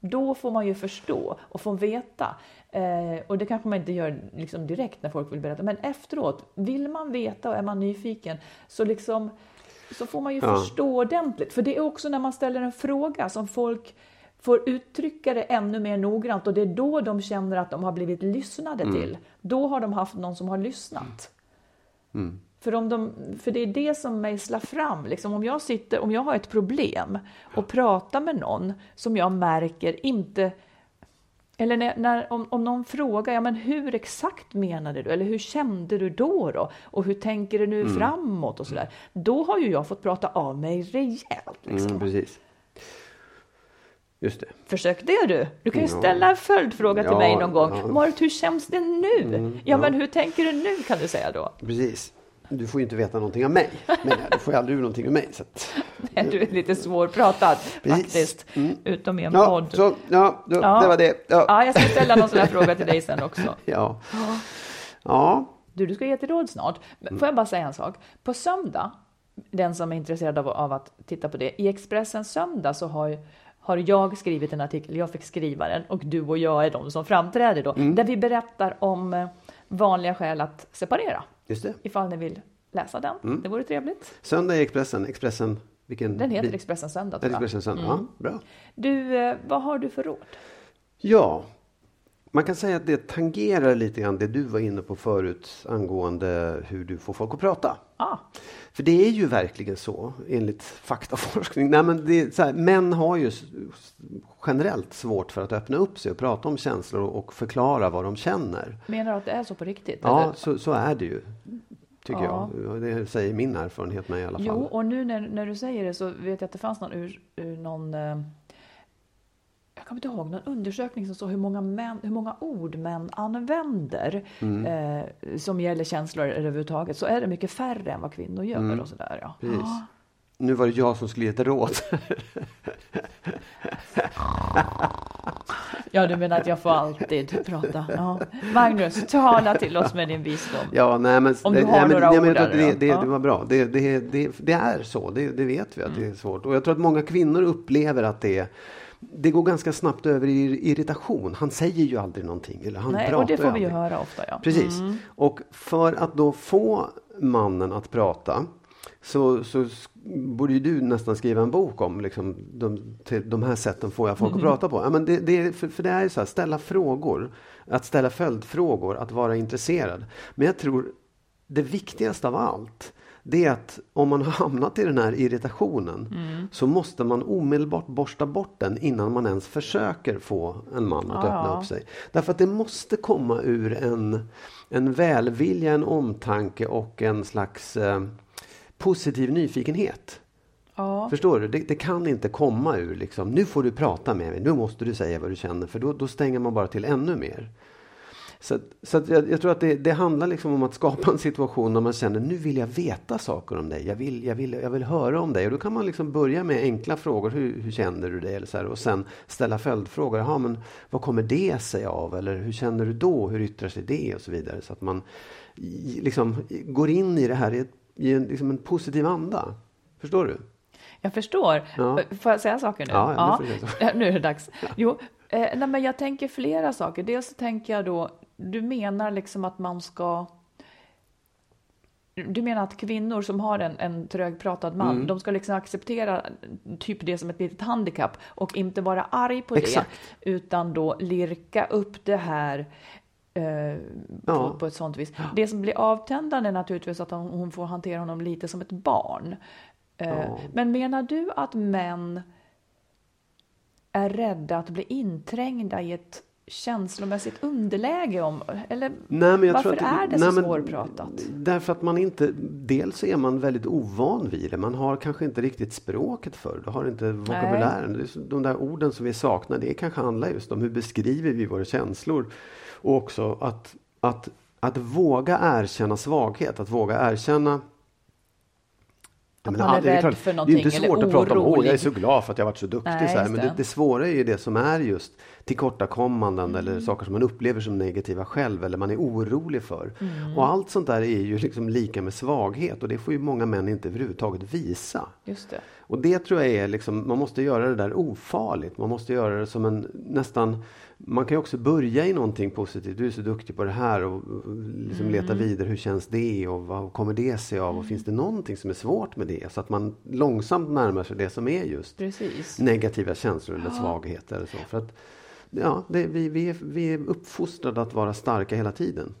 Då får man ju förstå och få veta. Eh, och det kanske man inte gör liksom direkt när folk vill berätta. Men efteråt, vill man veta och är man nyfiken så, liksom, så får man ju förstå ordentligt. För det är också när man ställer en fråga som folk får uttrycka det ännu mer noggrant och det är då de känner att de har blivit lyssnade till. Då har de haft någon som har lyssnat. För, om de, för det är det som mejslar fram. Liksom om, jag sitter, om jag har ett problem och pratar med någon som jag märker inte... Eller när, när, om, om någon frågar, ja, men hur exakt menade du? Eller hur kände du då? då? Och hur tänker du nu framåt? och sådär. Då har ju jag fått prata av mig rejält. Liksom. Mm, precis. Just det. Försök det du. Du kan ju Ja. ställa en följdfråga till Ja, mig någon gång. ja. Mm, Marit, hur känns det nu? ja, men hur tänker du nu kan du säga då. Precis. Du får ju inte veta någonting av mig. Men du får ju aldrig ur någonting av mig. Så att, Du är lite svårpratad Precis. faktiskt. Mm. Utom i en ja, podd. så, ja, då, Ja. det var det. Ja. Ja, jag ska ställa någon sån här fråga till dig sen också. Ja. ja. Du, du ska ge till råd snart. Men Får jag bara säga en sak? På söndag, den som är intresserad av, av att titta på det, i Expressen söndag så har, har jag skrivit en artikel, jag fick skriva den och du och jag är de som framträder då, Mm. där vi berättar om eh, vanliga skäl att separera. Just det. Ifall ni vill läsa den, Mm. det vore trevligt. Söndag i Expressen. Expressen, vilken? Den heter? Expressen söndag tror jag. Expressen söndag. Ja, bra. Du, eh, vad har du för råd? Ja, man kan säga att det tangerar lite grann det du var inne på förut angående hur du får folk att prata. Ah, För det är ju verkligen så, enligt faktaforskning. Nej, men det här, män har ju generellt svårt för att öppna upp sig och prata om känslor och förklara vad de känner. menar du att det är så på riktigt? Ja, så, så är det ju. Tycker Ja. jag. Det säger min erfarenhet med i alla fall. Jo, och nu när, när du säger det så vet jag att det fanns någon, ur, ur någon eh, jag kommer inte ihåg, någon undersökning som sa hur många, män, hur många ord män använder Mm. eh, som gäller känslor överhuvudtaget. Så är det mycket färre än vad kvinnor gör. Mm. Och sådär, ja. Precis. Ja. Nu var det jag som skulle ge ett råd. ja, du menar att jag får alltid prata. Ja. Magnus, tala till oss med din visdom. Ja, nej, men, Om du nej, har men, några nej, ord där det, det, Ja. det var bra. Det, det, det, det är så, det, det vet vi att det är svårt. Och jag tror att många kvinnor upplever att det det går ganska snabbt över i irritation. Han säger ju aldrig någonting. Eller han Nej, pratar och det får vi ju höra ofta. Ja. Precis. Mm. Och för att då få mannen att prata så, så borde du nästan skriva en bok om liksom, de, till, de här sätten får jag folk Mm. att prata på. Ja, men det, det, för, för det är ju så här, ställa frågor, att ställa följdfrågor, att vara intresserad. Men jag tror det viktigaste av allt det är att om man har hamnat i den här irritationen Mm. så måste man omedelbart borsta bort den innan man ens försöker få en man att Ja, öppna ja. upp sig. Därför att det måste komma ur en, en välvilja, en omtanke och en slags eh, positiv nyfikenhet. Ja. Förstår du? Det, det kan inte komma ur liksom, nu får du prata med mig, nu måste du säga vad du känner, för då, då stänger man bara till ännu mer. Så, så jag, jag tror att det, det handlar liksom om att skapa en situation där man känner, nu vill jag veta saker om dig, jag vill, jag vill, jag vill höra om dig. Och då kan man liksom börja med enkla frågor, hur, hur känner du dig? Eller så här, och sen ställa följdfrågor, Jaha, men vad kommer det sig av? Eller hur känner du då? Hur yttrar sig det? Och så vidare. Så att man liksom går in i det här i, ett, i en, liksom en positiv anda. Förstår du? Jag förstår. Ja. Får jag säga saker nu? Ja, ja, Ja, nu är det dags. Jo, eh, nej, men jag tänker flera saker. Dels så tänker jag då, du menar liksom att man ska du menar att kvinnor som har en, en trögpratad man, Mm. de ska liksom acceptera typ det som ett litet handikapp och inte vara arg på Exakt. det, utan då lirka upp det här på, Ja. på ett sånt vis. Det som blir avtändande är naturligtvis att hon, hon får hantera honom lite som ett barn. Eh, Ja. Men menar du att män är rädda att bli inträngda i ett känslomässigt underläge om, eller Nej, men jag varför tror att är det nej, så men svårpratat? Därför att man inte, dels är man väldigt ovan vid det. Man har kanske inte riktigt språket för det. Du har inte vokabulären. Så- De där orden som vi saknar, det kanske handlar just om hur beskriver vi våra känslor. Och också att, att, att våga erkänna svaghet, att våga erkänna Att men man är det rädd klart, för Det är inte någonting svårt att prata om, åh jag är orolig." så glad för att jag varit så duktig. Nej, så här. Men det, det. det svåra är ju det som är just tillkortakommanden Mm. eller saker som man upplever som negativa själv eller man är orolig för. Mm. Och allt sånt där är ju liksom lika med svaghet och det får ju många män inte överhuvudtaget visa. Just det. Och det tror jag är liksom, man måste göra det där ofarligt. Man måste göra det som en nästan, man kan ju också börja i någonting positivt. Du är så duktig på det här och liksom leta Mm. vidare. Hur känns det och vad kommer det sig av? Och finns det någonting som är svårt med det? Så att man långsamt närmar sig det som är just Precis. negativa känslor eller svagheter. Eller så. För att, ja, det, vi, vi, är, vi är uppfostrade att vara starka hela tiden.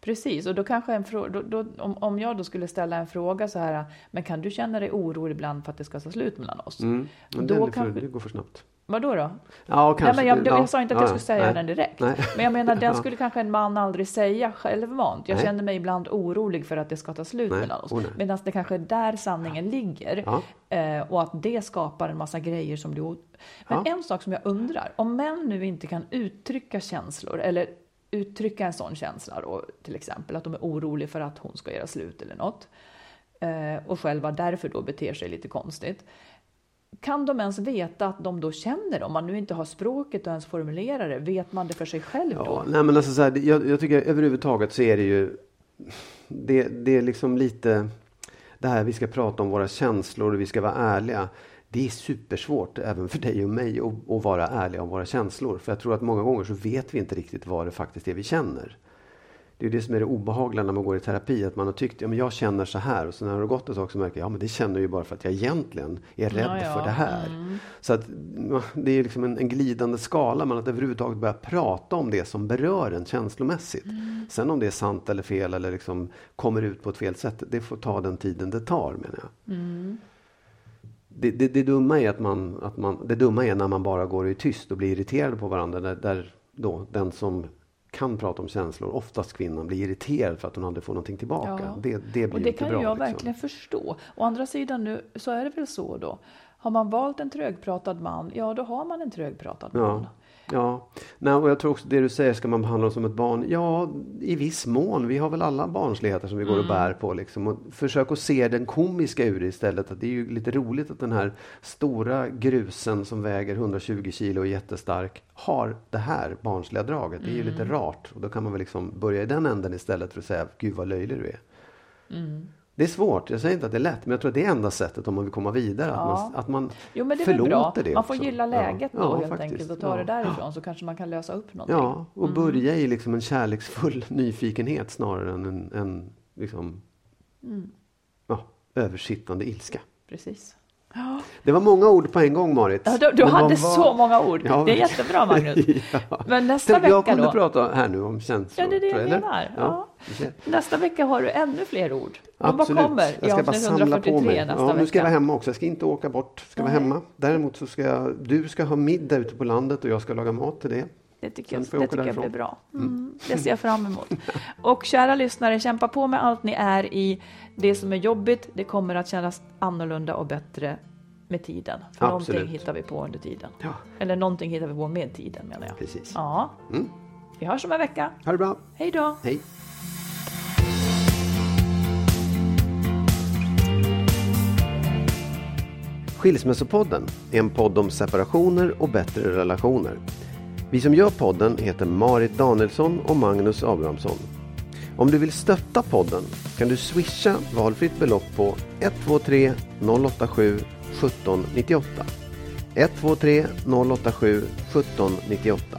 Precis, och då kanske en fråga, då, då, om, om jag då skulle ställa en fråga så här, men kan du känna dig orolig ibland för att det ska ta slut mellan oss? Mm. Men Då det, kanske- det går för snabbt. Vad då? då? Ja, Nej, kanske. men jag, det- jag, ja, sa inte att ja, jag skulle säga nej. den direkt. Nej. Men jag menar, den skulle kanske en man aldrig säga självmant. Jag Nej. känner mig ibland orolig för att det ska ta slut Nej. mellan oss. Oh, nej. Medan det kanske är där sanningen ligger. Eh, och att det skapar en massa grejer som blir... Men en sak som jag undrar, om män nu inte kan uttrycka känslor, eller uttrycka en sån känsla då, till exempel att de är oroliga för att hon ska göra slut eller något, eh, och själva därför då beter sig lite konstigt. Kan de ens veta att de då känner det? Om man nu inte har språket och ens formulerar det, vet man det för sig själv Ja, då? nej men alltså så här, jag, jag tycker överhuvudtaget så är det ju det, det är liksom lite det här vi ska prata om våra känslor och vi ska vara ärliga. Det är supersvårt även för dig och mig att, att vara ärliga om våra känslor. För jag tror att många gånger så vet vi inte riktigt vad det faktiskt är vi känner. Det är det som är det obehagliga när man går i terapi, att man har tyckt ja, men jag känner så här och så när det har gått ett tag så märker jag ja men det känner jag ju bara för att jag egentligen är rädd Ja, ja. för det här. Mm. Så att det är liksom en, en glidande skala, men att överhuvudtaget börja prata om det som berör en känslomässigt. Mm. Sen om det är sant eller fel eller liksom kommer ut på ett fel sätt, det får ta den tiden det tar menar jag. Mm. Det, det, det, dumma är att man, att man, det dumma är när man bara går är tyst och blir irriterad på varandra. Där, där då den som kan prata om känslor, oftast kvinnan, blir irriterad för att hon aldrig får någonting tillbaka. Ja. Det, det blir Och det inte kan bra. jag liksom. verkligen förstå. Å andra sidan nu så är det väl så då. Har man valt en trögpratad man, ja då har man en trögpratad man. Ja. Nej, och jag tror också det du säger, ska man behandla dem som ett barn? Ja, i viss mån. Vi har väl alla barnsligheter som vi går och bär på. Liksom. Och försök att se den komiska ur det istället. Att det är ju lite roligt att den här stora grusen som väger 120 kilo och är jättestark har det här barnsliga draget. Det är ju lite rart. Och då kan man väl liksom börja i den änden istället för att säga, gud vad löjlig du är. Det är svårt, jag säger inte att det är lätt, men jag tror att det är enda sättet om man vill komma vidare. Att Ja. man, att man Jo men det väl bra. förlåter det Man får också. gilla läget Ja, då ja, helt faktiskt. enkelt och ta Ja. det därifrån så kanske man kan lösa upp någonting. Ja, och Mm. börja i liksom en kärleksfull nyfikenhet snarare än en, en liksom, Mm. översittande ilska. Precis. Ja. Det var många ord på en gång Marit. Ja, du du hade de var- så många ord. Ja, det är jättebra Magnus. ja. Men nästa Tänk, jag vecka kunde då? prata här nu om känslor. Ja, det är det jag eller? menar. Nästa vecka har du ännu fler ord. Vad Absolut. kommer i jag ska bara samla på 143 mig. Ja, nu ska jag vara hemma också. Jag ska inte åka bort. Ska vara hemma. Däremot så ska jag, du ska ha middag ute på landet och jag ska laga mat till det. Det tycker, jag, jag det tycker jag blir bra. Mm, det ser jag fram emot. Och kära lyssnare, kämpa på med allt ni är i. Det som är jobbigt, det kommer att kännas annorlunda och bättre med tiden. För Absolut. någonting hittar vi på under tiden. Ja. Eller någonting hittar vi på med tiden menar jag. Precis. Ja. Mm. Vi hörs om en vecka. Ha det bra. Hej då! Hej. Skilsmässopodden är en podd om separationer och bättre relationer. Vi som gör podden heter Marit Danielsson och Magnus Abrahamsson. Om du vill stötta podden kan du swisha valfritt belopp på 123 087 1798. 123 087 1798.